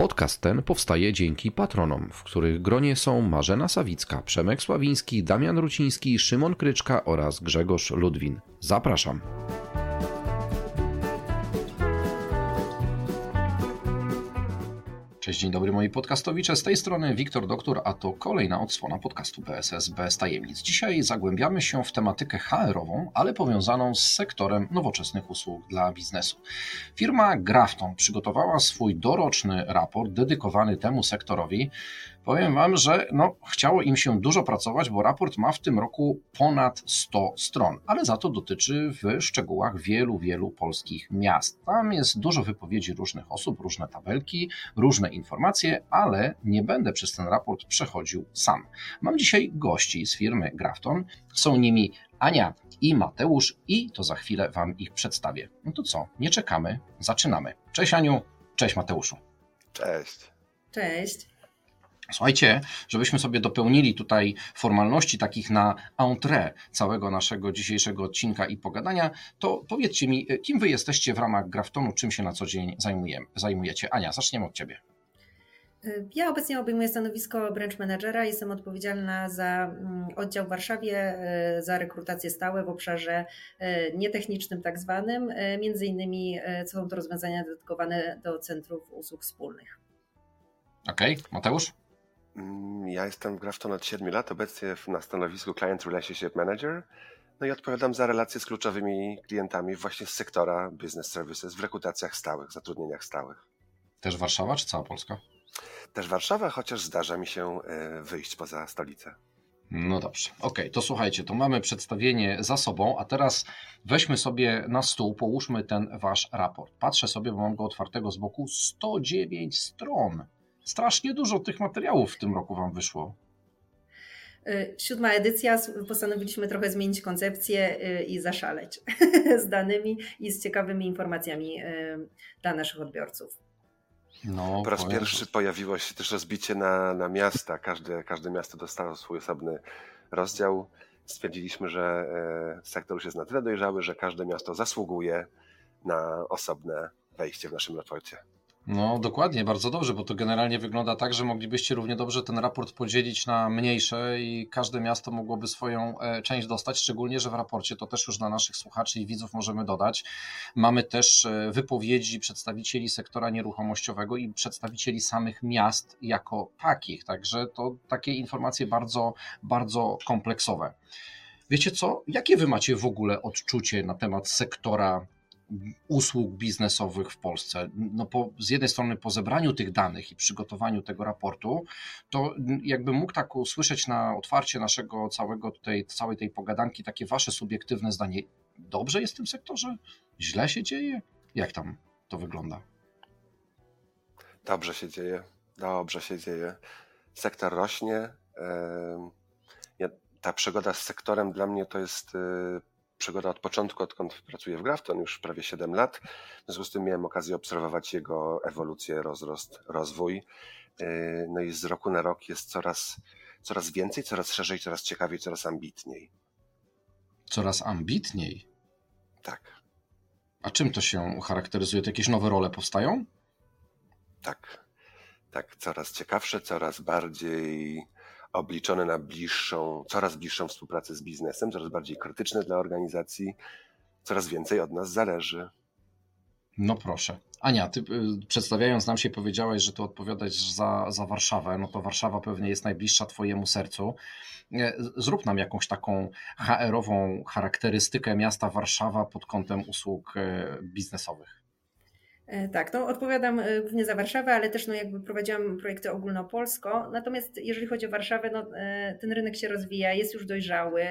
Podcast ten powstaje dzięki patronom, w których gronie są Marzena Sawicka, Przemek Sławiński, Damian Ruciński, Szymon Kryczka oraz Grzegorz Ludwin. Zapraszam. Cześć, dzień dobry moi podcastowicze. Z tej strony Wiktor Doktor, a to kolejna odsłona podcastu PSS bez tajemnic. Dzisiaj zagłębiamy się w tematykę HR-ową, ale powiązaną z sektorem nowoczesnych usług dla biznesu. Firma Grafton przygotowała swój doroczny raport dedykowany temu sektorowi. Powiem Wam, że no, chciało im się dużo pracować, bo raport ma w tym roku ponad 100 stron, ale za to dotyczy w szczegółach wielu, wielu polskich miast. Tam jest dużo wypowiedzi różnych osób, różne tabelki, różne informacje, ale nie będę przez ten raport przechodził sam. Mam dzisiaj gości z firmy Grafton. Są nimi Ania i Mateusz i to za chwilę Wam ich przedstawię. No to co, nie czekamy, zaczynamy. Cześć Aniu, cześć Mateuszu. Cześć. Cześć. Słuchajcie, żebyśmy sobie dopełnili tutaj formalności takich na entrée całego naszego dzisiejszego odcinka i pogadania, to powiedzcie mi, kim wy jesteście w ramach Graftonu, czym się na co dzień zajmujecie? Ania, zaczniemy od ciebie. Ja obecnie obejmuję stanowisko branch managera. Jestem odpowiedzialna za mm, oddział w Warszawie, e, za rekrutację stałe w obszarze e, nietechnicznym tak zwanym. E, między innymi są to rozwiązania dedykowane do centrów usług wspólnych. Okej, okay. Mateusz? Mm, ja jestem w Grafton od 7 lat, obecnie na stanowisku Client Relationship Manager. No i odpowiadam za relacje z kluczowymi klientami właśnie z sektora business services w rekrutacjach stałych, zatrudnieniach stałych. Też Warszawa czy cała Polska? Też Warszawa, chociaż zdarza mi się e, wyjść poza stolicę. No dobrze, okej, okay, to słuchajcie, to mamy przedstawienie za sobą, a teraz weźmy sobie na stół, połóżmy ten wasz raport. Patrzę sobie, bo mam go otwartego z boku, 109 stron. Strasznie dużo tych materiałów w tym roku Wam wyszło. Y, siódma edycja, postanowiliśmy trochę zmienić koncepcję y, i zaszaleć z danymi i z ciekawymi informacjami y, dla naszych odbiorców. No, po raz powiem. pierwszy pojawiło się też rozbicie na, na miasta. Każde, każde miasto dostało swój osobny rozdział. Stwierdziliśmy, że sektor już jest na tyle dojrzały, że każde miasto zasługuje na osobne wejście w naszym raporcie. No dokładnie, bardzo dobrze, bo to generalnie wygląda tak, że moglibyście równie dobrze ten raport podzielić na mniejsze i każde miasto mogłoby swoją e, część dostać, szczególnie, że w raporcie to też już dla naszych słuchaczy i widzów możemy dodać. Mamy też e, wypowiedzi przedstawicieli sektora nieruchomościowego i przedstawicieli samych miast jako takich, także to takie informacje bardzo, bardzo kompleksowe. Wiecie co, jakie wy macie w ogóle odczucie na temat sektora usług biznesowych w Polsce. No po, z jednej strony po zebraniu tych danych i przygotowaniu tego raportu, to jakbym mógł tak usłyszeć na otwarcie naszego całego tutaj, całej tej pogadanki takie wasze subiektywne zdanie. Dobrze jest w tym sektorze? Źle się dzieje? Jak tam to wygląda? Dobrze się dzieje. Dobrze się dzieje. Sektor rośnie. Ta przygoda z sektorem dla mnie to jest y, przygoda od początku, odkąd pracuję w Grafton, już prawie 7 lat. W związku z tym miałem okazję obserwować jego ewolucję, rozrost, rozwój. Yy, no i z roku na rok jest coraz, coraz więcej, coraz szerzej, coraz ciekawiej, coraz ambitniej. Coraz ambitniej? Tak. A czym to się charakteryzuje? To jakieś nowe role powstają? Tak. Tak, coraz ciekawsze, coraz bardziej obliczone na bliższą, coraz bliższą współpracę z biznesem, coraz bardziej krytyczne dla organizacji, coraz więcej od nas zależy. No proszę. Ania, ty y, przedstawiając nam się powiedziałaś, że ty odpowiadasz za, za Warszawę, no to Warszawa pewnie jest najbliższa twojemu sercu. E, zrób nam jakąś taką HR-ową charakterystykę miasta Warszawa pod kątem usług e, biznesowych. E, tak, no odpowiadam głównie za Warszawę, ale też no jakby prowadziłam projekty ogólnopolsko. Natomiast jeżeli chodzi o Warszawę, no ten rynek się rozwija, jest już dojrzały.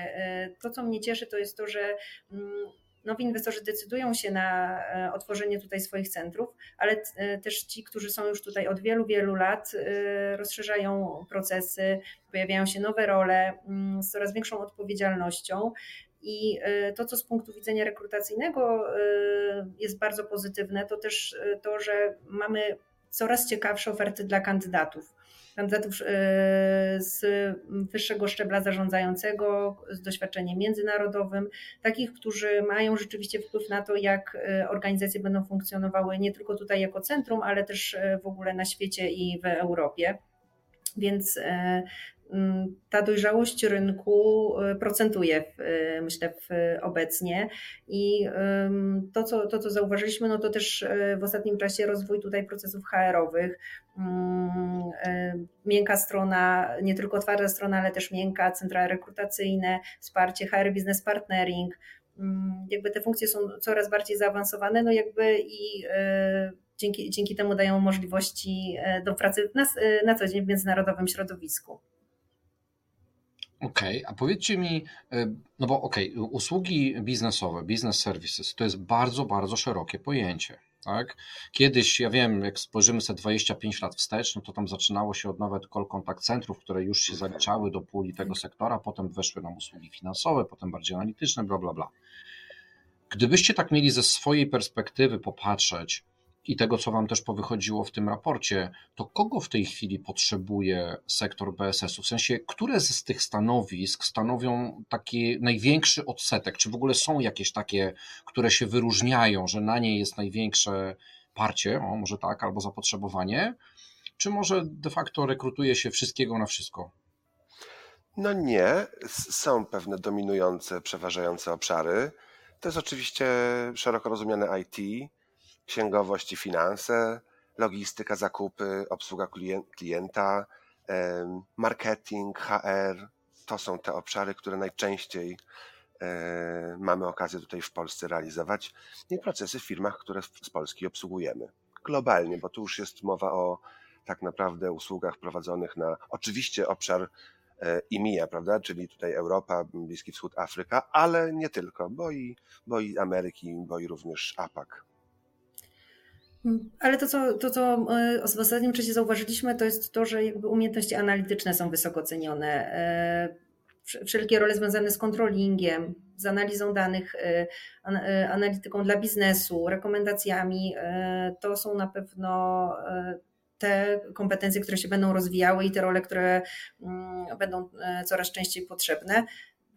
To, co mnie cieszy, to jest to, że mm, nowi inwestorzy decydują się na e, otworzenie tutaj swoich centrów, ale e, też ci, którzy są już tutaj od wielu, wielu lat, e, rozszerzają procesy, pojawiają się nowe role mm, z coraz większą odpowiedzialnością. I to, co z punktu widzenia rekrutacyjnego jest bardzo pozytywne, to też to, że mamy coraz ciekawsze oferty dla kandydatów kandydatów z wyższego szczebla zarządzającego, z doświadczeniem międzynarodowym, takich, którzy mają rzeczywiście wpływ na to, jak organizacje będą funkcjonowały nie tylko tutaj jako centrum, ale też w ogóle na świecie i w Europie. Więc Mm, ta dojrzałość rynku y, procentuje, y, myślę, obecnie. I to co, to, co zauważyliśmy, no to też w ostatnim czasie rozwój tutaj procesów HR-owych, mm, miękka strona, nie tylko twarda strona, ale też miękka, centra rekrutacyjne, wsparcie HR Business Partnering, mm, jakby te funkcje są coraz bardziej zaawansowane, no jakby i dzięki, dzięki temu dają możliwości do pracy na, na co dzień w międzynarodowym środowisku. Okej, okay, a powiedzcie mi, e, no bo okej, okay, usługi biznesowe, business services, to jest bardzo, bardzo szerokie pojęcie. Tak? Kiedyś, ja wiem, jak spojrzymy sobie 25 lat wstecz, no to tam zaczynało się od nawet call contact centrów, które już się zaliczały do puli tego sektora, potem weszły nam usługi finansowe, potem bardziej analityczne, bla, bla, bla. Gdybyście tak mieli ze swojej perspektywy popatrzeć, i tego, co Wam też powychodziło w tym raporcie, to kogo w tej chwili potrzebuje sektor BSS-u? W sensie, które z tych stanowisk stanowią taki największy odsetek? Czy w ogóle są jakieś takie, które się wyróżniają, że na nie jest największe parcie, o, może tak, albo zapotrzebowanie? Czy może de facto rekrutuje się wszystkiego na wszystko? No nie, są pewne dominujące, przeważające obszary. To jest oczywiście szeroko rozumiane IT, księgowość i finanse, logistyka, zakupy, obsługa klienta, marketing, HR. To są te obszary, które najczęściej e, mamy okazję tutaj w Polsce realizować i procesy w firmach, które z Polski obsługujemy. Globalnie, bo tu już jest mowa o tak naprawdę usługach prowadzonych na oczywiście obszar IMIA, e, prawda, czyli tutaj Europa, Bliski Wschód, Afryka, ale nie tylko, bo i, bo i Ameryki, bo i również APAC. Ale to co, to, co e, w ostatnim czasie zauważyliśmy, to jest to, że jakby umiejętności analityczne są wysoko cenione. E, wszelkie role związane z kontrolingiem, z analizą danych, e, analityką dla biznesu, rekomendacjami, to są na pewno te kompetencje, które się będą rozwijały i te role, które mm, będą coraz częściej potrzebne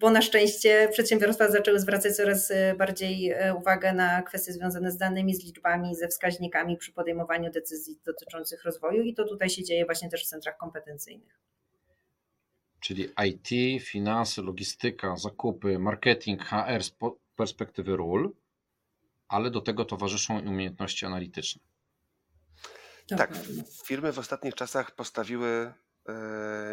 bo na szczęście przedsiębiorstwa zaczęły zwracać coraz e, bardziej e, uwagę na kwestie związane z danymi, z liczbami, ze wskaźnikami przy podejmowaniu decyzji dotyczących rozwoju i to tutaj się dzieje właśnie też w centrach kompetencyjnych. Czyli IT, finanse, logistyka, zakupy, marketing, HR z perspektywy ról, ale do tego towarzyszą umiejętności analityczne. Tak, firmy w ostatnich czasach postawiły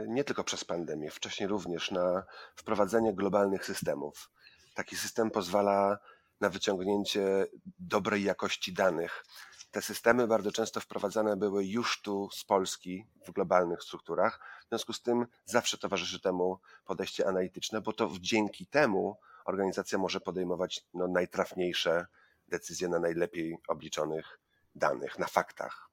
nie tylko przez pandemię, wcześniej również na wprowadzenie globalnych systemów. Taki system pozwala na wyciągnięcie dobrej jakości danych. Te systemy bardzo często wprowadzane były już tu z Polski w globalnych strukturach. W związku z tym zawsze towarzyszy temu podejście analityczne, bo to dzięki temu organizacja może podejmować no, najtrafniejsze decyzje na najlepiej obliczonych danych, na faktach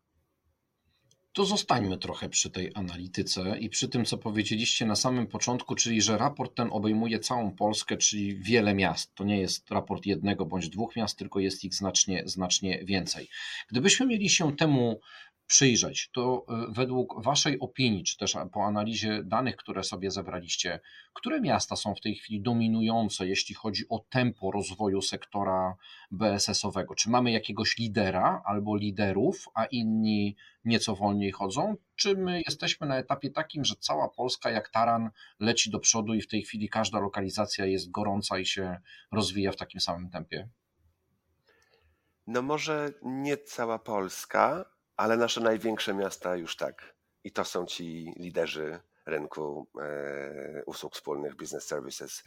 to zostańmy trochę przy tej analityce i przy tym, co powiedzieliście na samym początku, czyli że raport ten obejmuje całą Polskę, czyli wiele miast. To nie jest raport jednego bądź dwóch miast, tylko jest ich znacznie, znacznie więcej. Gdybyśmy mieli się temu przyjrzeć, to e, według Waszej opinii, czy też po analizie danych, które sobie zebraliście, które miasta są w tej chwili dominujące, jeśli chodzi o tempo rozwoju sektora BSS-owego? Czy mamy jakiegoś lidera albo liderów, a inni nieco wolniej chodzą? Czy my jesteśmy na etapie takim, że cała Polska jak taran leci do przodu i w tej chwili każda lokalizacja jest gorąca i się rozwija w takim samym tempie? No może nie cała Polska, ale nasze największe miasta już tak. I to są ci liderzy rynku e, usług wspólnych, business services.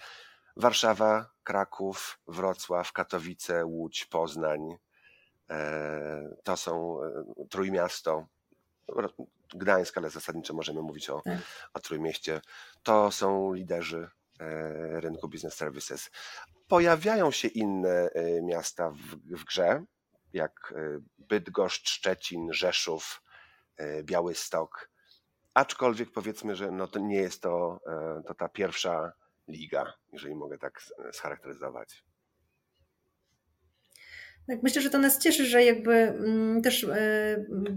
Warszawa, Kraków, Wrocław, Katowice, Łódź, Poznań. E, to są e, Trójmiasto, Gdańsk, ale zasadniczo możemy mówić o, tak. o Trójmieście. To są liderzy rynku business services. Pojawiają się inne miasta w, w grze, jak e, Bydgoszcz, Szczecin, Rzeszów, e, Białystok. Aczkolwiek powiedzmy, że no to nie jest to, e, to ta pierwsza liga, jeżeli mogę tak scharakteryzować. Tak, myślę, że to nas cieszy, że jakby mm, też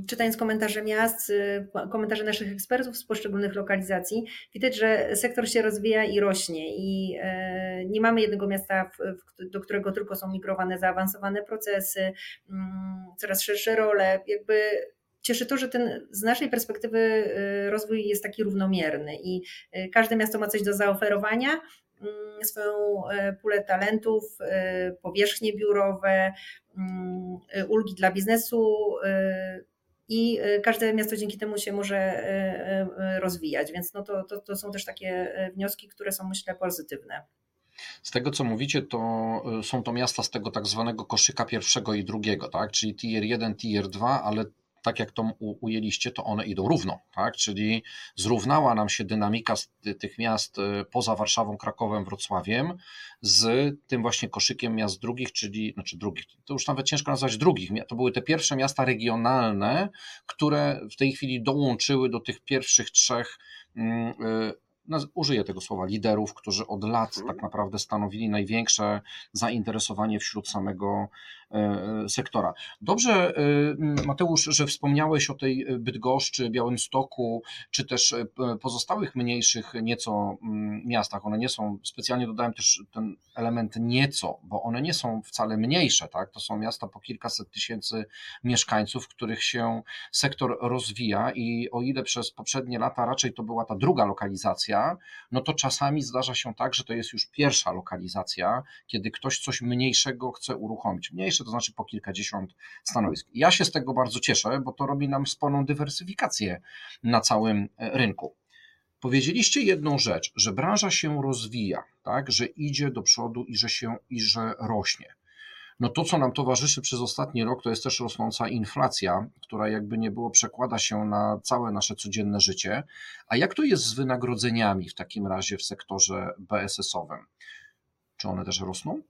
czytając komentarze miast, komentarze naszych ekspertów z poszczególnych lokalizacji, widać, że sektor się rozwija i rośnie i nie mamy jednego miasta, do którego tylko są migrowane zaawansowane procesy, mm, coraz szersze role. Jakby cieszy to, że ten z naszej perspektywy rozwój jest taki równomierny i każde miasto ma coś do zaoferowania, swoją y, pulę talentów, powierzchnie biurowe, mm, ulgi dla biznesu i każde miasto dzięki temu się może rozwijać, więc no to, to, to są też takie wnioski, które są myślę pozytywne. Z tego co mówicie, to są to miasta z tego tak zwanego koszyka pierwszego i drugiego, tak? Czyli tier 1, tier 2, ale tak jak to ujęliście, to one idą równo, tak? Czyli zrównała nam się dynamika tych miast y, poza Warszawą, Krakowem, Wrocławiem z tym właśnie koszykiem miast drugich, czyli, znaczy drugich, to już nawet ciężko nazwać drugich, to były te pierwsze miasta regionalne, które w tej chwili dołączyły do tych pierwszych trzech y, użyję tego słowa, liderów, którzy od lat mhm. tak naprawdę stanowili największe zainteresowanie wśród samego sektora. Dobrze, e, Mateusz, że wspomniałeś o tej Bydgoszczy, Białymstoku, czy też e, pozostałych mniejszych nieco miastach. One nie są, specjalnie dodałem też ten element nieco, bo one nie są wcale mniejsze, tak? To są miasta po kilkaset tysięcy mieszkańców, w których się sektor rozwija i o ile przez poprzednie lata raczej to była ta druga lokalizacja, no to czasami zdarza się tak, że to jest już pierwsza lokalizacja, kiedy ktoś coś mniejszego chce uruchomić. Mniejsze to znaczy po kilkadziesiąt stanowisk. Ja się z tego bardzo cieszę, bo to robi nam sporą dywersyfikację na całym e, rynku. Powiedzieliście jedną rzecz, że branża się rozwija, tak, że idzie do przodu i że się i że rośnie. No to, co nam towarzyszy przez ostatni rok, to jest też rosnąca inflacja, która jakby nie było przekłada się na całe nasze codzienne życie. A jak to jest z wynagrodzeniami w takim razie w sektorze BSS-owym? Czy one też rosną?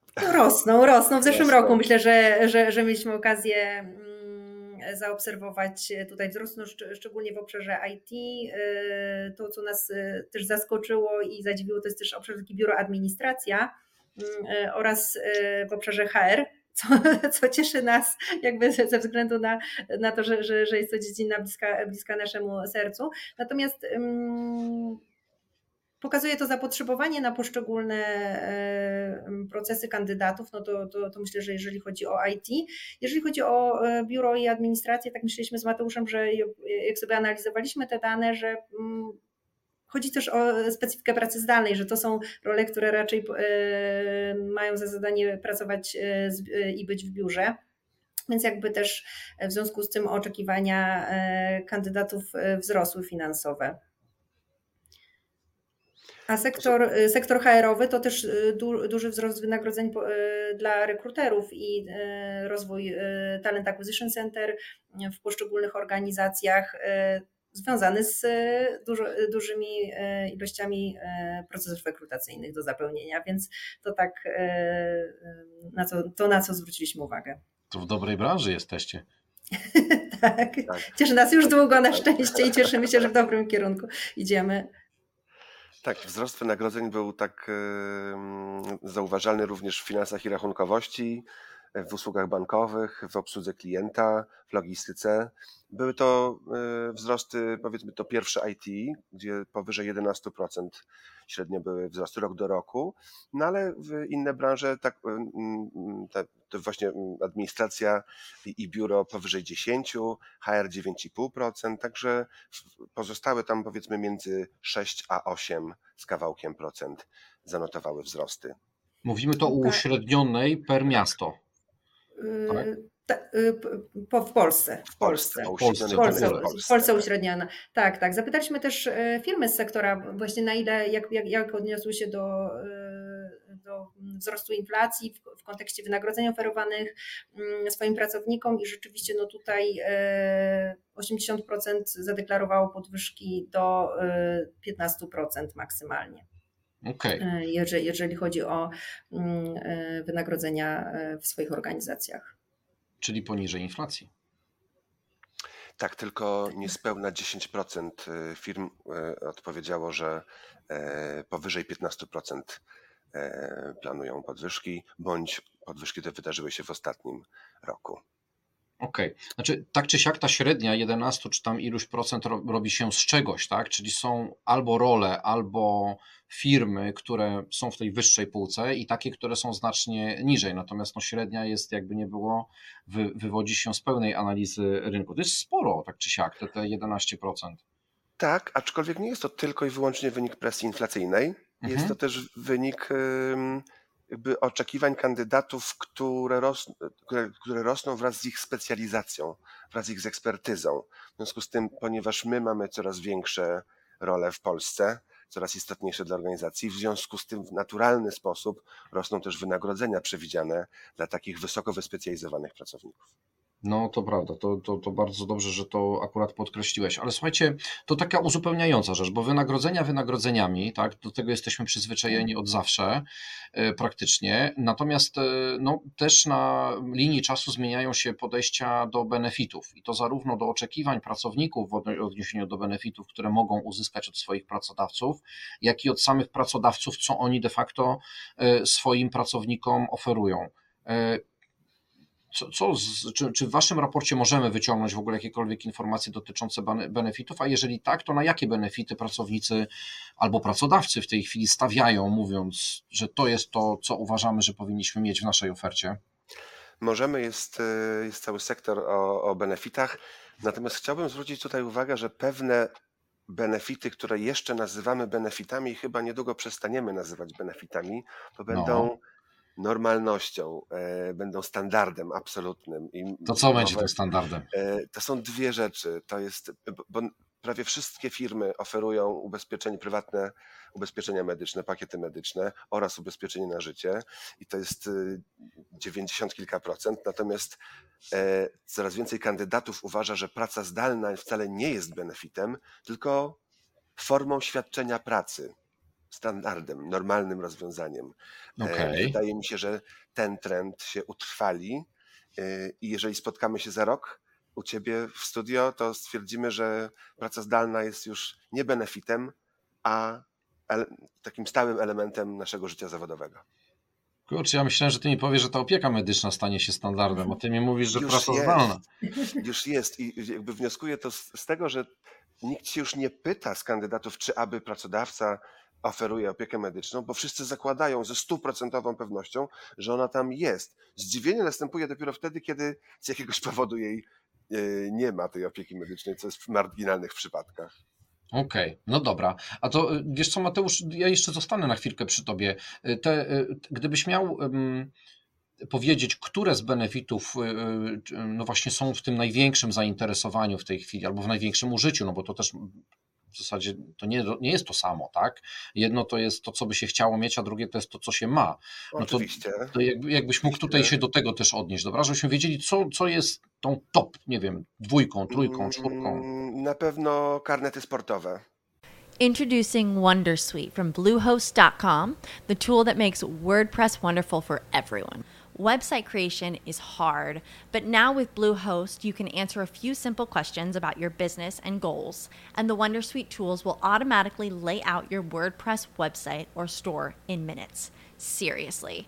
No rosną, rosną. W zeszłym rosną. roku myślę, że, że, że mieliśmy okazję mm, zaobserwować tutaj wzrost, no, szczególnie w obszarze IT. Y, to, co nas y, też zaskoczyło i zadziwiło, to jest też obszar taki biuro administracja mm, y, oraz w obszarze HR, co, co cieszy nas jakby ze względu na, na to, że, że, że jest to dziedzina bliska, bliska naszemu sercu. Natomiast pokazuje to zapotrzebowanie na poszczególne e, procesy kandydatów, no to, to, to, myślę, że jeżeli chodzi o IT, jeżeli chodzi o e, biuro i administrację, tak myśleliśmy z Mateuszem, że jak sobie analizowaliśmy te dane, że mm, Chodzi też o specyfikę pracy zdalnej, że to są role, które raczej e, mają za zadanie pracować i być w biurze. Więc jakby też w związku z tym oczekiwania kandydatów wzrosły finansowe. A sektor, y, sektor HR-owy to też y, du, duży wzrost wynagrodzeń y, dla rekruterów i rozwój Talent Acquisition Center w poszczególnych organizacjach związany z dużo, dużymi ilościami procesów rekrutacyjnych do zapełnienia, więc to tak na co, to na co zwróciliśmy uwagę. To w dobrej branży jesteście. tak. tak. Cieszy nas już długo na szczęście i cieszymy się, że w dobrym kierunku idziemy. Tak, wzrost wynagrodzeń był tak zauważalny również w finansach i rachunkowości. w usługach bankowych, w obsłudze klienta, w logistyce. Były to e, wzrosty, powiedzmy to pierwsze IT, gdzie powyżej 11% średnio były wzrosty rok do roku, no ale w inne branże, tak, te, to właśnie administracja i biuro powyżej 10, HR 9,5%, także pozostałe tam powiedzmy między 6 a 8 z kawałkiem procent zanotowały wzrosty. Mówimy to uśrednionej per miasto. Tak? Y, po, w Polsce. W Polsce. W Polsce, w Polsce, w Polsce uśredniona. Tak, tak. Zapytaliśmy też y, firmy z sektora właśnie na ile, jak, jak, jak odniosły się do, y, do wzrostu inflacji w, w kontekście wynagrodzeń oferowanych mm, swoim pracownikom i rzeczywiście no tutaj 80% zadeklarowało podwyżki do 15% maksymalnie. Okay. Jeżeli, jeżeli chodzi o mm, wynagrodzenia w swoich organizacjach czyli poniżej inflacji. Tak, tylko niespełna 10% y, firm y, odpowiedziało, że e, powyżej 15% e, planują podwyżki, bądź podwyżki te wydarzyły się w ostatnim roku. Okej, okay. znaczy tak czy siak ta średnia 11 czy tam iluś procent robi się z czegoś, tak? Czyli są albo role, albo firmy, które są w tej wyższej półce i takie, które są znacznie niżej. Natomiast no, średnia jest, jakby nie było, wy, wywodzi się z pełnej analizy rynku. To jest sporo, tak czy siak, te, te 11%. Tak, aczkolwiek nie jest to tylko i wyłącznie wynik presji inflacyjnej. Mhm. Jest to też wynik jakby oczekiwań kandydatów, które, ros, które, które rosną wraz z ich specjalizacją, wraz z ich z ekspertyzą. W związku z tym, ponieważ my mamy coraz większe role w Polsce, coraz istotniejsze dla organizacji. W związku z tym w naturalny sposób rosną też wynagrodzenia przewidziane dla takich wysoko wyspecjalizowanych pracowników. No, to prawda, to, to, to bardzo dobrze, że to akurat podkreśliłeś. Ale słuchajcie, to taka uzupełniająca rzecz, bo wynagrodzenia wynagrodzeniami, tak, do tego jesteśmy przyzwyczajeni od zawsze e, praktycznie. Natomiast e, no, też na linii czasu zmieniają się podejścia do benefitów i to zarówno do oczekiwań pracowników w odniesieniu do benefitów, które mogą uzyskać od swoich pracodawców, jak i od samych pracodawców, co oni de facto e, swoim pracownikom oferują co, co z, czy, czy, w Waszym raporcie możemy wyciągnąć w ogóle jakiekolwiek informacje dotyczące benefitów, a jeżeli tak, to na jakie benefity pracownicy albo pracodawcy w tej chwili stawiają, mówiąc, że to jest to, co uważamy, że powinniśmy mieć w naszej ofercie? Możemy, jest, jest cały sektor o, o benefitach, natomiast chciałbym zwrócić tutaj uwagę, że pewne benefity, które jeszcze nazywamy benefitami, chyba niedługo przestaniemy nazywać benefitami, to będą no normalnością, e, będą standardem absolutnym. I to co będzie tym standardem? E, to są dwie rzeczy. To jest, bo prawie wszystkie firmy oferują ubezpieczenie prywatne, ubezpieczenia medyczne, pakiety medyczne oraz ubezpieczenie na życie i to jest 90 y, kilka procent. Natomiast e, coraz więcej kandydatów uważa, że praca zdalna wcale nie jest benefitem, tylko formą świadczenia pracy standardem, normalnym rozwiązaniem. E, okay. Wydaje mi się, że ten trend się utrwali e, i jeżeli spotkamy się za rok u Ciebie w studio, to stwierdzimy, że praca zdalna jest już nie benefitem, a takim stałym elementem naszego życia zawodowego. Kurczę, ja myślałem, że ty mi powiesz, że ta opieka medyczna stanie się standardem, a ty mi mówisz, że już praca jest. zdalna. Już jest i jakby wnioskuję to z, z, tego, że nikt się już nie pyta z kandydatów, czy aby pracodawca oferuje opiekę medyczną, bo wszyscy zakładają ze stuprocentową pewnością, że ona tam jest. Zdziwienie następuje dopiero wtedy, kiedy z jakiegoś powodu jej e, nie ma tej opieki medycznej, co jest w marginalnych przypadkach. Okej, okay, no dobra. A to e, wiesz co, Mateusz, ja jeszcze zostanę na chwilkę przy tobie. E, te, gdybyś miał um, powiedzieć, które z benefitów no właśnie są w tym największym zainteresowaniu w tej chwili, albo w największym użyciu, no bo to też w zasadzie to nie, nie jest to samo, tak? Jedno to jest to, co by się chciało mieć, a drugie to jest to, co się ma. No Oczywiście. To, to jakbyś mógł tutaj się do tego też odnieść, dobra? Żebyśmy wiedzieli, co, co jest tą top, nie wiem, dwójką, trójką, czwórką. Mm, na pewno karnety sportowe. Introducing Wondersuite from Bluehost.com, the tool that makes WordPress wonderful for everyone. Website creation is hard, but now with Bluehost, you can answer a few simple questions about your business and goals, and the Wondersuite tools will automatically lay out your WordPress website or store in minutes. Seriously.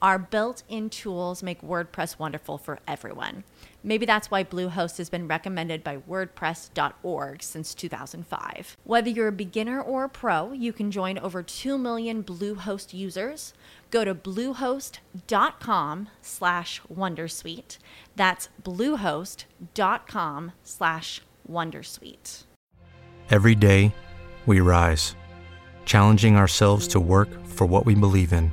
our built in tools make WordPress wonderful for everyone. Maybe that's why Bluehost has been recommended by WordPress.org since 2005. Whether you're a beginner or a pro, you can join over 2 million Bluehost users. Go to bluehost.com slash wondersuite. That's bluehost.com slash wondersuite. Every day, we rise, challenging ourselves to work for what we believe in.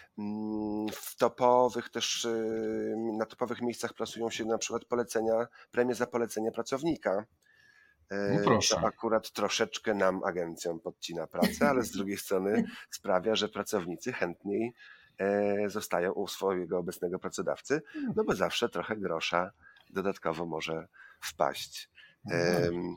Mm, W topowych też, y, na topowych miejscach plasują się na przykład polecenia, premie za polecenie pracownika. Y, No. To akurat troszeczkę nam agencjom podcina pracę, ale z drugiej strony sprawia, że pracownicy chętniej e, zostają u swojego obecnego pracodawcy, no bo zawsze trochę grosza dodatkowo może wpaść. Em,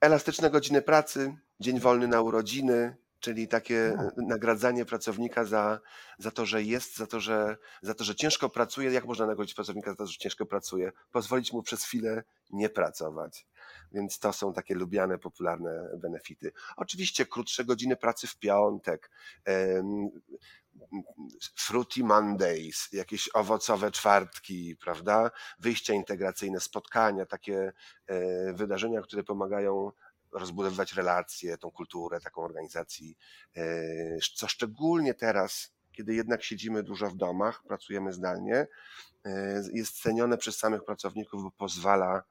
Elastyczne godziny pracy, dzień wolny na urodziny, czyli takie No. e, nagradzanie pracownika za, za to, że jest, za to że, za to, że ciężko pracuje. Jak można nagrodzić pracownika za to, że ciężko pracuje? Pozwolić mu przez chwilę nie pracować. Więc to są takie lubiane, popularne benefity. Oczywiście krótsze godziny pracy w piątek, Fruity Mondays, jakieś owocowe czwartki, prawda? Wyjścia integracyjne, spotkania, takie e, wydarzenia, które pomagają rozbudowywać relacje, tą kulturę taką organizacji, e, co szczególnie teraz, kiedy jednak siedzimy dużo w domach, pracujemy zdalnie, e, jest cenione przez samych pracowników, bo pozwala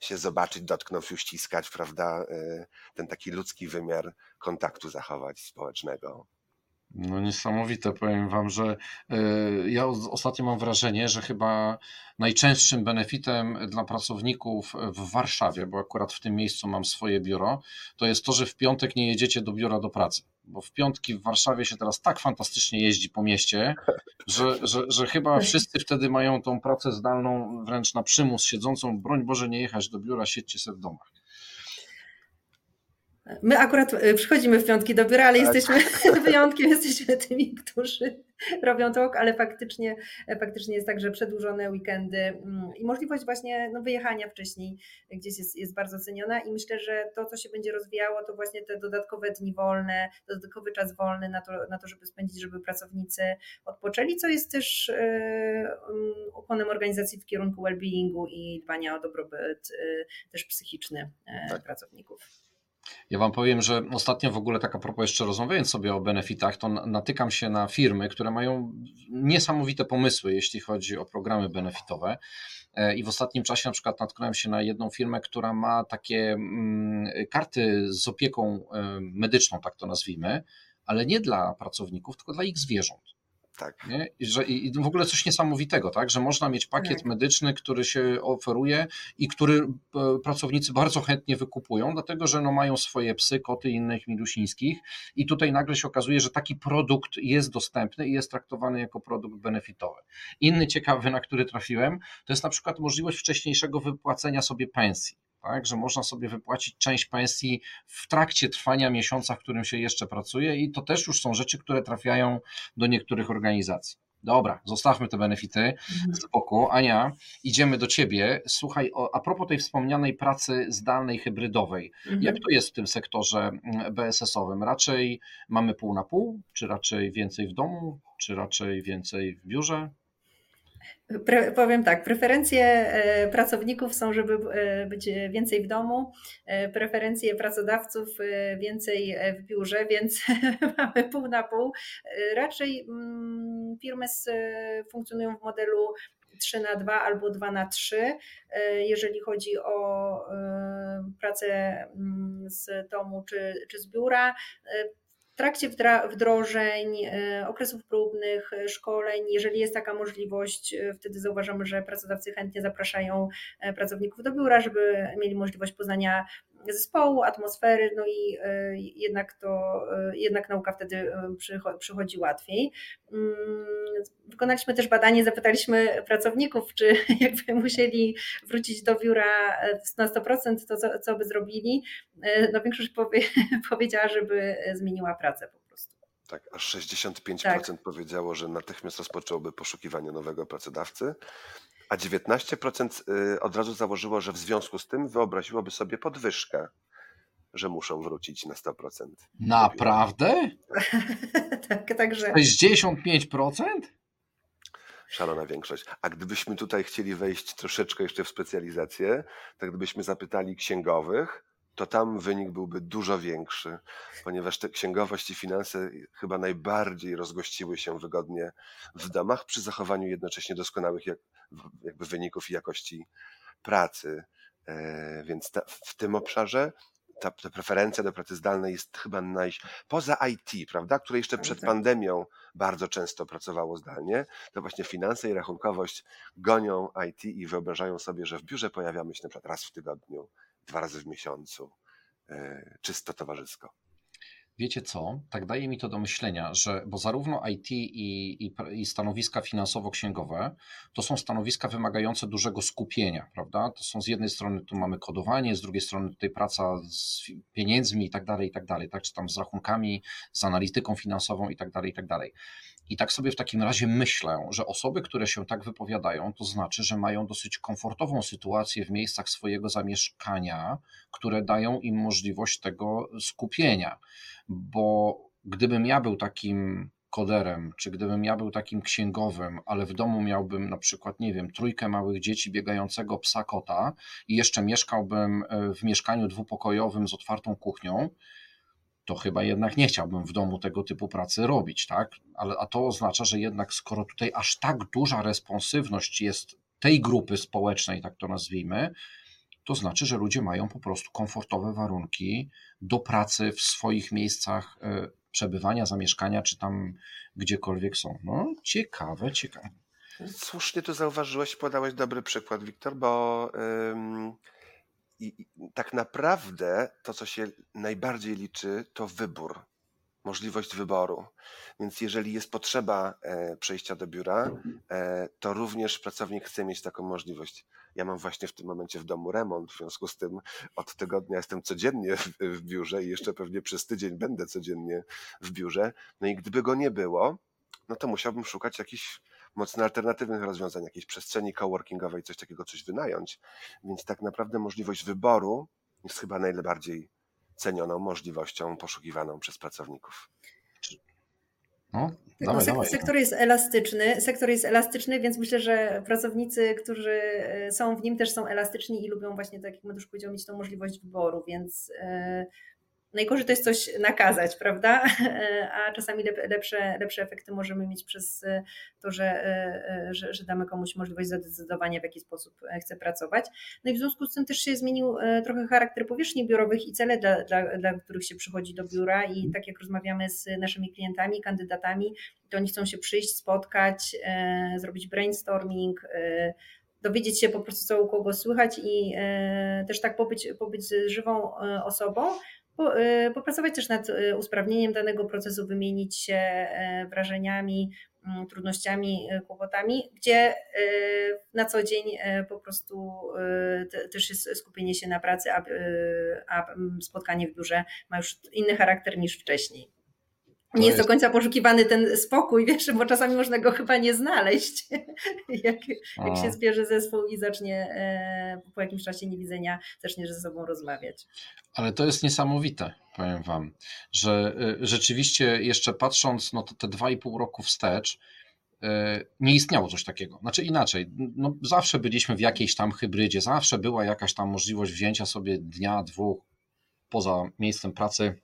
się zobaczyć, dotknąć uściskać, prawda? E, Ten taki ludzki wymiar kontaktu zachować społecznego. No niesamowite, powiem Wam, że y, ja os- ostatnio mam wrażenie, że chyba najczęstszym benefitem dla pracowników w Warszawie, bo akurat w tym miejscu mam swoje biuro, to jest to, że w piątek nie jedziecie do biura do pracy. Bo w piątki w Warszawie się teraz tak fantastycznie jeździ po mieście, że, że, że chyba wszyscy wtedy mają tą pracę zdalną wręcz na przymus, siedzącą, broń Boże nie jechać do biura, siedźcie sobie w domach. My akurat y, przychodzimy w piątki do biura, ale Tak. jesteśmy wyjątkiem, jesteśmy tymi, którzy robią to, ale faktycznie, faktycznie jest tak, że przedłużone weekendy mm, i możliwość właśnie no, wyjechania wcześniej gdzieś jest, jest bardzo ceniona i myślę, że to, co się będzie rozwijało, to właśnie te dodatkowe dni wolne, dodatkowy czas wolny na to, na to żeby spędzić, żeby pracownicy odpoczęli, co jest też y, um, ukłonem organizacji w kierunku well-beingu i dbania o dobrobyt y, też psychiczny y, Tak. pracowników. Ja Wam powiem, że ostatnio w ogóle tak a propos jeszcze rozmawiając sobie o benefitach, to na- natykam się na firmy, które mają niesamowite pomysły, jeśli chodzi o programy benefitowe. E, I w ostatnim czasie na przykład natknąłem się na jedną firmę, która ma takie mm, karty z opieką e, medyczną, tak to nazwijmy, ale nie dla pracowników, tylko dla ich zwierząt. Tak. Nie? I, że, I w ogóle coś niesamowitego, tak? że można mieć pakiet Tak. medyczny, który się oferuje i który e, pracownicy bardzo chętnie wykupują, dlatego że no mają swoje psy, koty i innych milusińskich i tutaj nagle się okazuje, że taki produkt jest dostępny i jest traktowany jako produkt benefitowy. Inny ciekawy, na który trafiłem, to jest na przykład możliwość wcześniejszego wypłacenia sobie pensji. Tak, że można sobie wypłacić część pensji w trakcie trwania miesiąca, w którym się jeszcze pracuje, i to też już są rzeczy, które trafiają do niektórych organizacji. Dobra, zostawmy te benefity z boku. Ania, idziemy do ciebie. Słuchaj, a propos tej wspomnianej pracy zdalnej, hybrydowej, Mhm. jak to jest w tym sektorze mm, BSS-owym? Raczej mamy pół na pół, czy raczej więcej w domu, czy raczej więcej w biurze? Pre, powiem tak, preferencje e, pracowników są, żeby e, być więcej w domu, e, preferencje pracodawców więcej w biurze, więc mamy pół na pół. Raczej mm, firmy funkcjonują w modelu 3 na 2 albo 2 na 3, jeżeli chodzi o pracę mm, z domu czy, czy z biura trakcie wdrożeń, e, okresów próbnych, e, szkoleń, jeżeli jest taka możliwość, e, wtedy zauważamy, że pracodawcy chętnie zapraszają pracowników do biura, żeby mieli możliwość poznania zespołu, atmosfery, no i jednak to, jednak nauka wtedy przychodzi łatwiej. Mm, wykonaliśmy też badanie, zapytaliśmy pracowników, czy jakby musieli wrócić do biura na 100%, to co, co by zrobili. No większość powie, powiedziała, żeby zmieniła pracę po prostu. Tak, aż 65% tak. powiedziało, że natychmiast rozpoczęłoby poszukiwanie nowego pracodawcy, a 19% y, od razu założyło, że w związku z tym wyobraziłoby sobie podwyżkę, że muszą wrócić na 100%. Naprawdę? tak, także. 65%? Szalona większość. A gdybyśmy tutaj chcieli wejść troszeczkę jeszcze w specjalizację, to gdybyśmy zapytali księgowych, to tam wynik byłby dużo większy, ponieważ te księgowość i finanse chyba najbardziej rozgościły się wygodnie w domach przy zachowaniu jednocześnie doskonałych jakby wyników i jakości pracy. E, więc ta, w tym obszarze ta, ta, preferencja do pracy zdalnej jest chyba naj... poza IT, prawda, które jeszcze przed tak. pandemią bardzo często pracowało zdalnie, to właśnie finanse i rachunkowość gonią IT i wyobrażają sobie, że w biurze pojawiamy się na przykład raz w tygodniu, dwa razy w miesiącu, e, czysto towarzysko. Wiecie co? Tak daje mi to do myślenia, że bo zarówno IT i, i, i, stanowiska finansowo-księgowe to są stanowiska wymagające dużego skupienia, prawda? To są z jednej strony tu mamy kodowanie, z drugiej strony tutaj praca z pieniędzmi i tak dalej, i tak dalej, tak? Czy tam z rachunkami, z analityką finansową i tak dalej, i tak dalej. I tak sobie w takim razie myślę, że osoby, które się tak wypowiadają, to znaczy, że mają dosyć komfortową sytuację w miejscach swojego zamieszkania, które dają im możliwość tego skupienia. Bo gdybym ja był takim koderem, czy gdybym ja był takim księgowym, ale w domu miałbym na przykład, nie wiem, trójkę małych dzieci biegającego psa kota i jeszcze mieszkałbym e, w mieszkaniu dwupokojowym z otwartą kuchnią, to chyba jednak nie chciałbym w domu tego typu pracy robić, tak? Ale, a to oznacza, że jednak skoro tutaj aż tak duża responsywność jest tej grupy społecznej, tak to nazwijmy, to znaczy, że ludzie mają po prostu komfortowe warunki do pracy w swoich miejscach e, przebywania, zamieszkania, czy tam gdziekolwiek są. No, ciekawe, ciekawe. Słusznie tu zauważyłeś, podałeś dobry przykład, Wiktor, bo i, tak naprawdę to, co się najbardziej liczy, to wybór, możliwość wyboru. Więc jeżeli jest potrzeba e, przejścia do biura, e, to również pracownik chce mieć taką możliwość. Ja mam właśnie w tym momencie w domu remont, w związku z tym od tygodnia jestem codziennie w, biurze i jeszcze pewnie przez tydzień będę codziennie w biurze. No i gdyby go nie było, no to musiałbym szukać jakichś mocno alternatywnych rozwiązań, jakiejś przestrzeni coworkingowej, coś takiego, coś wynająć. Więc tak naprawdę możliwość wyboru jest chyba najbardziej cenioną możliwością poszukiwaną przez pracowników. No, dawaj, no, sektor jest elastyczny, sektor jest elastyczny, więc myślę, że pracownicy, którzy e, są w nim też są elastyczni i lubią właśnie, tak jak Mateusz powiedział, mieć tą możliwość wyboru, więc e, Najgorzej to jest coś nakazać, prawda? A czasami lepsze, lepsze efekty możemy mieć przez to, że, że, że, damy komuś możliwość zadecydowania, w jaki sposób chce pracować. No i w związku z tym też się zmienił e, trochę charakter powierzchni biurowych i cele, dla, dla, dla których się przychodzi do biura. I tak jak rozmawiamy z naszymi klientami, kandydatami, to oni chcą się przyjść, spotkać, e, zrobić brainstorming, e, dowiedzieć się po prostu, co u kogo słychać i też tak pobyć, pobyć z żywą osobą, popracować też nad y, usprawnieniem danego procesu, wymienić się e, wrażeniami, mm, trudnościami, e, kłopotami, gdzie e, na co dzień po prostu też jest skupienie się na pracy, a, a mm, spotkanie w biurze ma już inny charakter niż wcześniej nie jest do końca poszukiwany ten spokój, wiesz, bo czasami można go chyba nie znaleźć, jak, jak się zbierze zespół i zacznie e, po jakimś czasie niewidzenia, zacznie ze sobą rozmawiać. Ale to jest niesamowite, powiem Wam, że e, rzeczywiście jeszcze patrząc no to te dwa i pół roku wstecz, e, nie istniało coś takiego. Znaczy inaczej, no zawsze byliśmy w jakiejś tam hybrydzie, zawsze była jakaś tam możliwość wzięcia sobie dnia, dwóch poza miejscem pracy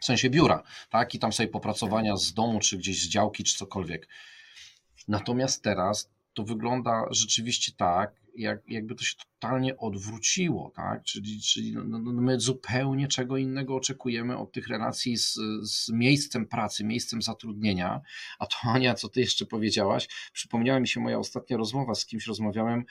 w sensie biura, tak? I tam sobie popracowania z domu, czy gdzieś z działki, czy cokolwiek. Natomiast teraz to wygląda rzeczywiście tak, jak, jakby to się totalnie odwróciło, tak? Czyli, czyli no, no, no my zupełnie czego innego oczekujemy od tych relacji z, z miejscem pracy, miejscem zatrudnienia. A to Ania, co ty jeszcze powiedziałaś, przypomniała mi się moja ostatnia rozmowa, z kimś rozmawiałem,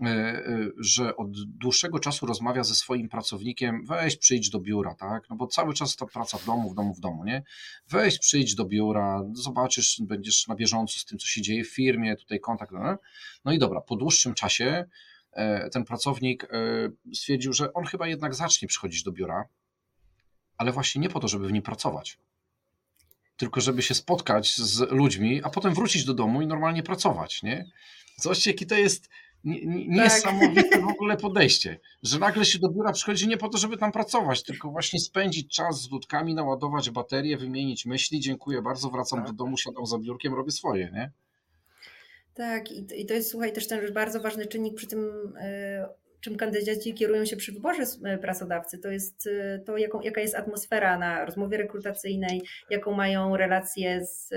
e, e, że od dłuższego czasu rozmawia ze swoim pracownikiem, weź przyjdź do biura, tak? No bo cały czas ta praca w domu, w domu, w domu, nie? Weź przyjdź do biura, zobaczysz, będziesz na bieżąco z tym, co się dzieje w firmie, tutaj kontakt, no, no i dobra, po dłuższym czasie ten pracownik e, stwierdził, że on chyba jednak zacznie przychodzić do biura, ale właśnie nie po to, żeby w nim pracować, tylko żeby się spotkać z ludźmi, a potem wrócić do domu i normalnie pracować, nie? Zobaczcie, jaki to jest niesamowite tak. w ogóle podejście, że nagle się do biura przychodzi nie po to, żeby tam pracować, tylko właśnie spędzić czas z ludkami, naładować baterię, wymienić myśli, dziękuję bardzo, wracam tak. do domu, siadam za biurkiem, robię swoje, nie? Tak, i, to jest, słuchaj, też ten bardzo ważny czynnik przy tym, e, czym kandydaci kierują się przy wyborze e, pracodawcy. To jest e, to, jaką, jaka jest atmosfera na rozmowie rekrutacyjnej, jaką mają relacje z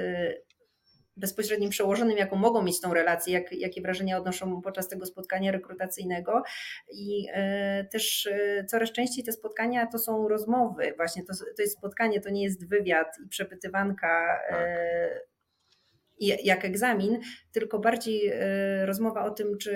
bezpośrednim przełożonym, jaką mogą mieć tą relację, jak, jakie wrażenia odnoszą podczas tego spotkania rekrutacyjnego. I też coraz częściej te spotkania to są rozmowy, właśnie to, to jest spotkanie, to nie jest wywiad i przepytywanka. Tak jak egzamin, tylko bardziej e, rozmowa o tym, czy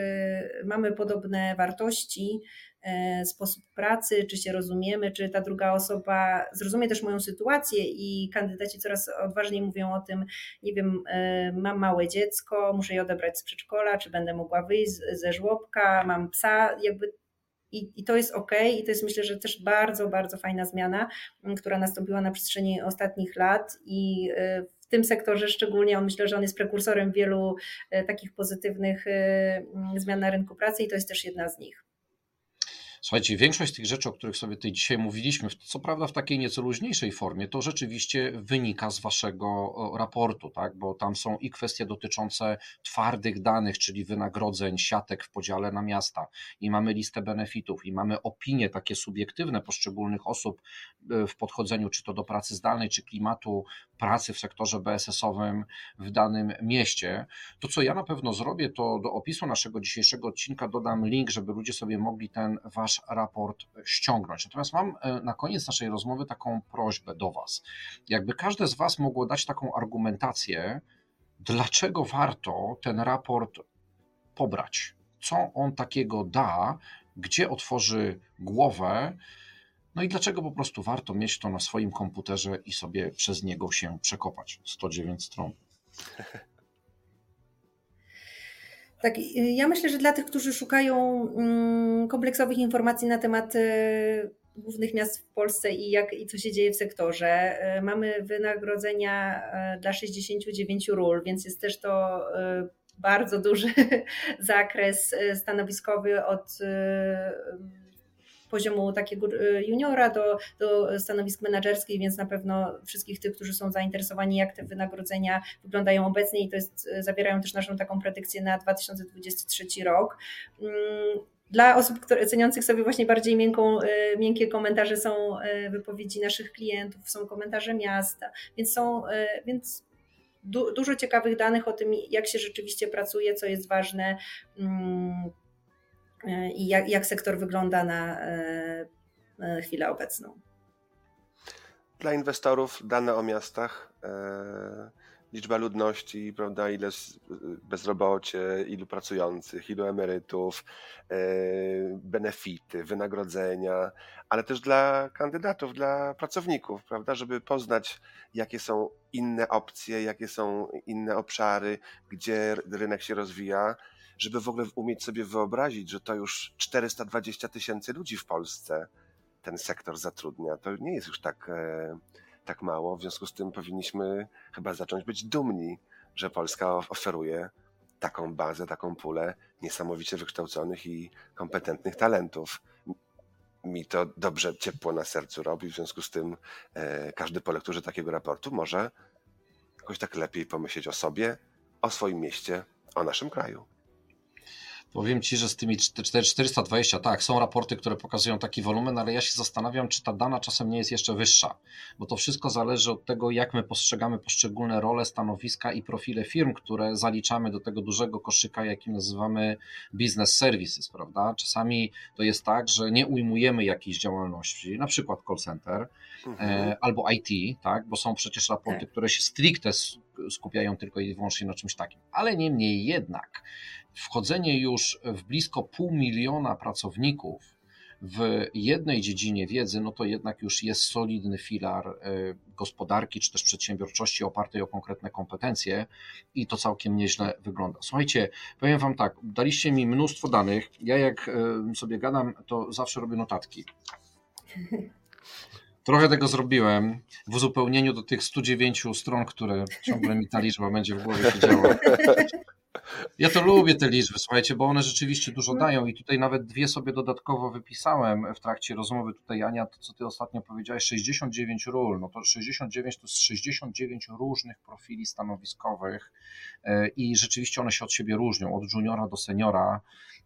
mamy podobne wartości, e, sposób pracy, czy się rozumiemy, czy ta druga osoba zrozumie też moją sytuację i kandydaci coraz odważniej mówią o tym, nie wiem, e, mam małe dziecko, muszę je odebrać z przedszkola, czy będę mogła wyjść ze żłobka, mam psa, jakby i, I, to jest ok, i to jest myślę, że też bardzo, bardzo fajna zmiana, która nastąpiła na przestrzeni ostatnich lat i tym sektorze szczególnie on myślę, że on jest prekursorem wielu e, takich pozytywnych e, zmian na rynku pracy i to jest też jedna z nich. Słuchajcie, większość tych rzeczy, o których sobie tutaj dzisiaj mówiliśmy, co prawda w takiej nieco luźniejszej formie, to rzeczywiście wynika z waszego raportu, tak? bo tam są i kwestie dotyczące twardych danych, czyli wynagrodzeń, siatek w podziale na miasta, i mamy listę benefitów, i mamy opinie takie subiektywne poszczególnych osób e, w podchodzeniu, czy to do pracy zdalnej, czy klimatu pracy w sektorze BSS-owym w danym mieście. To, co ja na pewno zrobię, to do opisu naszego dzisiejszego odcinka dodam link, żeby ludzie sobie mogli ten wasz wasz raport ściągnąć. Natomiast mam e, na koniec naszej rozmowy taką prośbę do was. Jakby każde z was mogło dać taką argumentację, dlaczego warto ten raport pobrać? Co on takiego da, gdzie otworzy głowę, no i dlaczego po prostu warto mieć to na swoim komputerze i sobie przez niego się przekopać? 109 stron. Tak, ja myślę, że dla tych, którzy szukają mm, kompleksowych informacji na temat e, głównych miast w Polsce i, jak, i co się dzieje w sektorze, e, mamy wynagrodzenia e, dla 69 ról, więc jest też to bardzo duży zakres stanowiskowy od poziomu takiego y, juniora do, do stanowisk menedżerskich, więc na pewno wszystkich tych, którzy są zainteresowani, jak te wynagrodzenia wyglądają obecnie i to jest, y, zawierają też naszą taką predykcję na 2023 rok. Mm, dla osób które, ceniących sobie właśnie bardziej miękką, y, miękkie komentarze są wypowiedzi naszych klientów, są komentarze miasta, więc są, więc du, dużo ciekawych danych o tym, jak się rzeczywiście pracuje, co jest ważne mm, E, i jak, jak sektor wygląda na e, e, chwilę obecną. Dla inwestorów dane o miastach, liczba ludności, prawda, ile bezrobocie, ilu pracujących, ilu emerytów, benefity, wynagrodzenia, ale też dla kandydatów, dla pracowników, prawda, żeby poznać, jakie są inne opcje, jakie są inne obszary, gdzie rynek się rozwija żeby w ogóle umieć sobie wyobrazić, że to już 420 tysięcy ludzi w Polsce ten sektor zatrudnia. To nie jest już tak, e, tak mało. W związku z tym powinniśmy chyba zacząć być dumni, że Polska oferuje taką bazę, taką pulę niesamowicie wykształconych i kompetentnych talentów. Mi to dobrze, ciepło na sercu robi, w związku z tym e, każdy po lekturze takiego raportu może jakoś tak lepiej pomyśleć o sobie, o swoim mieście, o naszym kraju. Powiem Ci, że z tymi 420, tak, są raporty, które pokazują taki wolumen, ale ja się zastanawiam, czy ta dana czasem nie jest jeszcze wyższa, bo to wszystko zależy od tego, jak my postrzegamy poszczególne role, stanowiska i profile firm, które zaliczamy do tego dużego koszyka, jakim nazywamy business services, prawda? Czasami to jest tak, że nie ujmujemy jakiejś działalności, na przykład call center mhm. E, albo IT, tak, bo są przecież raporty, tak. które się stricte skupiają tylko i wyłącznie na czymś takim, ale niemniej jednak wchodzenie już w blisko pół miliona pracowników w jednej dziedzinie wiedzy, no to jednak już jest solidny filar e, gospodarki czy też przedsiębiorczości opartej o konkretne kompetencje i to całkiem nieźle wygląda. Słuchajcie, powiem Wam tak, daliście mi mnóstwo danych. Ja jak e, sobie gadam, to zawsze robię notatki. Trochę tego zrobiłem w uzupełnieniu do tych 109 stron, które ciągle mi ta liczba będzie w głowie siedziała. Ja to lubię te liczby, słuchajcie, bo one rzeczywiście dużo dają i tutaj nawet dwie sobie dodatkowo wypisałem w trakcie rozmowy. Tutaj Ania, to co ty ostatnio powiedziałeś, 69 ról, no to 69 to jest 69 różnych profili stanowiskowych e, i rzeczywiście one się od siebie różnią, od juniora do seniora,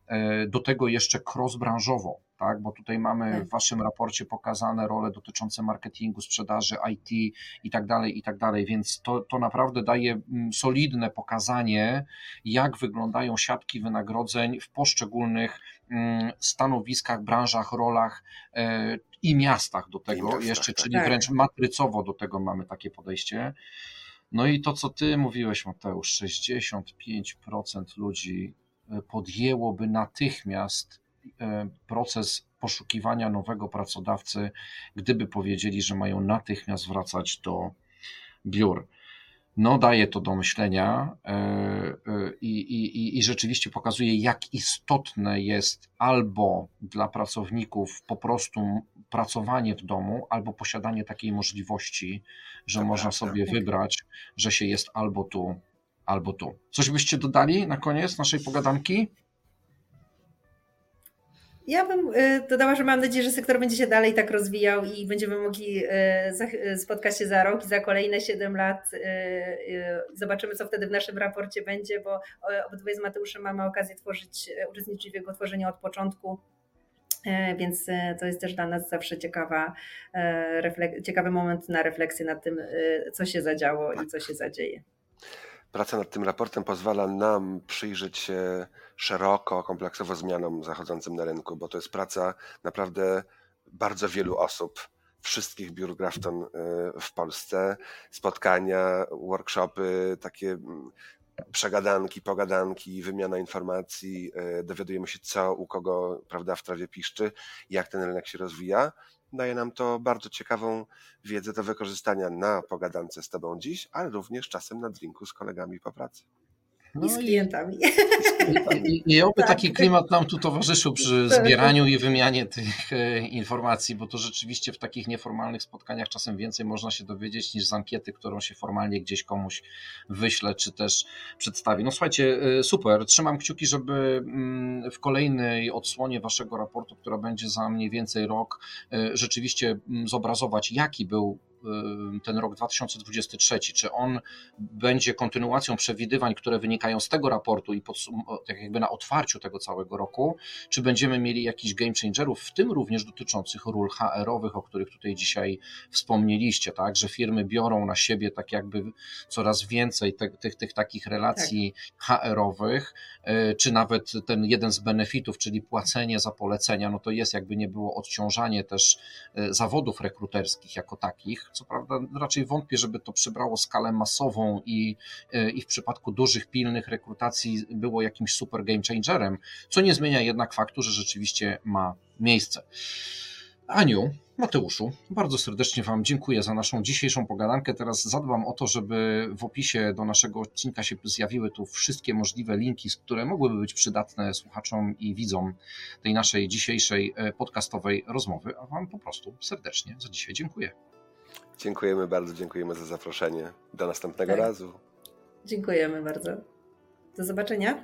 e, do tego jeszcze cross-branżowo tak? bo tutaj mamy tak. w Waszym raporcie pokazane role dotyczące marketingu, sprzedaży, IT i tak dalej, i tak dalej, więc to, to naprawdę daje mm, solidne pokazanie, jak wyglądają siatki wynagrodzeń w poszczególnych mm, stanowiskach, branżach, rolach e, i miastach do tego miastach, jeszcze, tak. czyli tak. wręcz matrycowo do tego mamy takie podejście. No i to, co ty mówiłeś, Mateusz, 65% ludzi e, podjęłoby natychmiast proces poszukiwania nowego pracodawcy, gdyby powiedzieli, że mają natychmiast wracać do biur. No, daje to do myślenia e, e, i, i, i rzeczywiście pokazuje, jak istotne jest albo dla pracowników po prostu pracowanie w domu, albo posiadanie takiej możliwości, że to można prawda. sobie wybrać, że się jest albo tu, albo tu. Coś byście dodali na koniec naszej pogadanki? Ja bym y, dodała, że mam nadzieję, że sektor będzie się dalej tak rozwijał i będziemy mogli y, y, spotkać się za rok i za kolejne 7 lat. Zobaczymy, co wtedy w naszym raporcie będzie, bo obydwoje z Mateuszem mamy okazję tworzyć, uczestniczyć w jego tworzeniu od początku. Więc to jest też dla nas zawsze ciekawa, ciekawy moment na refleksję nad tym, co się zadziało i co się zadzieje. Praca nad tym raportem pozwala nam przyjrzeć się szeroko, kompleksowo zmianom zachodzącym na rynku, bo to jest praca naprawdę bardzo wielu osób, wszystkich biur Grafton y, w Polsce, spotkania, workshopy, takie mm, przegadanki, pogadanki, wymiana informacji, y, dowiadujemy się co u kogo prawda, w trawie piszczy, jak ten rynek się rozwija daje nam to bardzo ciekawą wiedzę do wykorzystania na pogadance z Tobą dziś, ale również czasem na drinku z kolegami po pracy. No I z klientami. I, i oby tak. taki klimat nam tu towarzyszył przy tak. zbieraniu i wymianie tych e, informacji, bo to rzeczywiście w takich nieformalnych spotkaniach czasem więcej można się dowiedzieć niż z ankiety, którą się formalnie gdzieś komuś wyśle, czy też przedstawi. No słuchajcie, e, super. Trzymam kciuki, żeby mm, w kolejnej odsłonie waszego raportu, która będzie za mniej więcej rok, e, rzeczywiście mm, zobrazować, jaki był ten rok 2023, czy on będzie kontynuacją przewidywań, które wynikają z tego raportu i tak jakby na otwarciu tego całego roku, czy będziemy mieli jakiś game changerów, w tym również dotyczących ról HR-owych, o których tutaj dzisiaj wspomnieliście, tak, że firmy biorą na siebie tak jakby coraz więcej tych, tych, tych takich relacji tak. HR-owych, e, czy nawet ten jeden z benefitów, czyli płacenie za polecenia, no to jest jakby nie było odciążanie też e, zawodów rekruterskich jako takich, co prawda raczej wątpię, żeby to przybrało skalę masową i, e, i w przypadku dużych, pilnych rekrutacji było jakimś super game changerem, co nie zmienia jednak faktu, że rzeczywiście ma miejsce. Aniu, Mateuszu, bardzo serdecznie Wam dziękuję za naszą dzisiejszą pogadankę. Teraz zadbam o to, żeby w opisie do naszego odcinka się zjawiły tu wszystkie możliwe linki, które mogłyby być przydatne słuchaczom i widzom tej naszej dzisiejszej e, podcastowej rozmowy. A Wam po prostu serdecznie za dzisiaj dziękuję. Dziękujemy bardzo, dziękujemy za zaproszenie. Do następnego tak. razu. Dziękujemy bardzo. Do zobaczenia.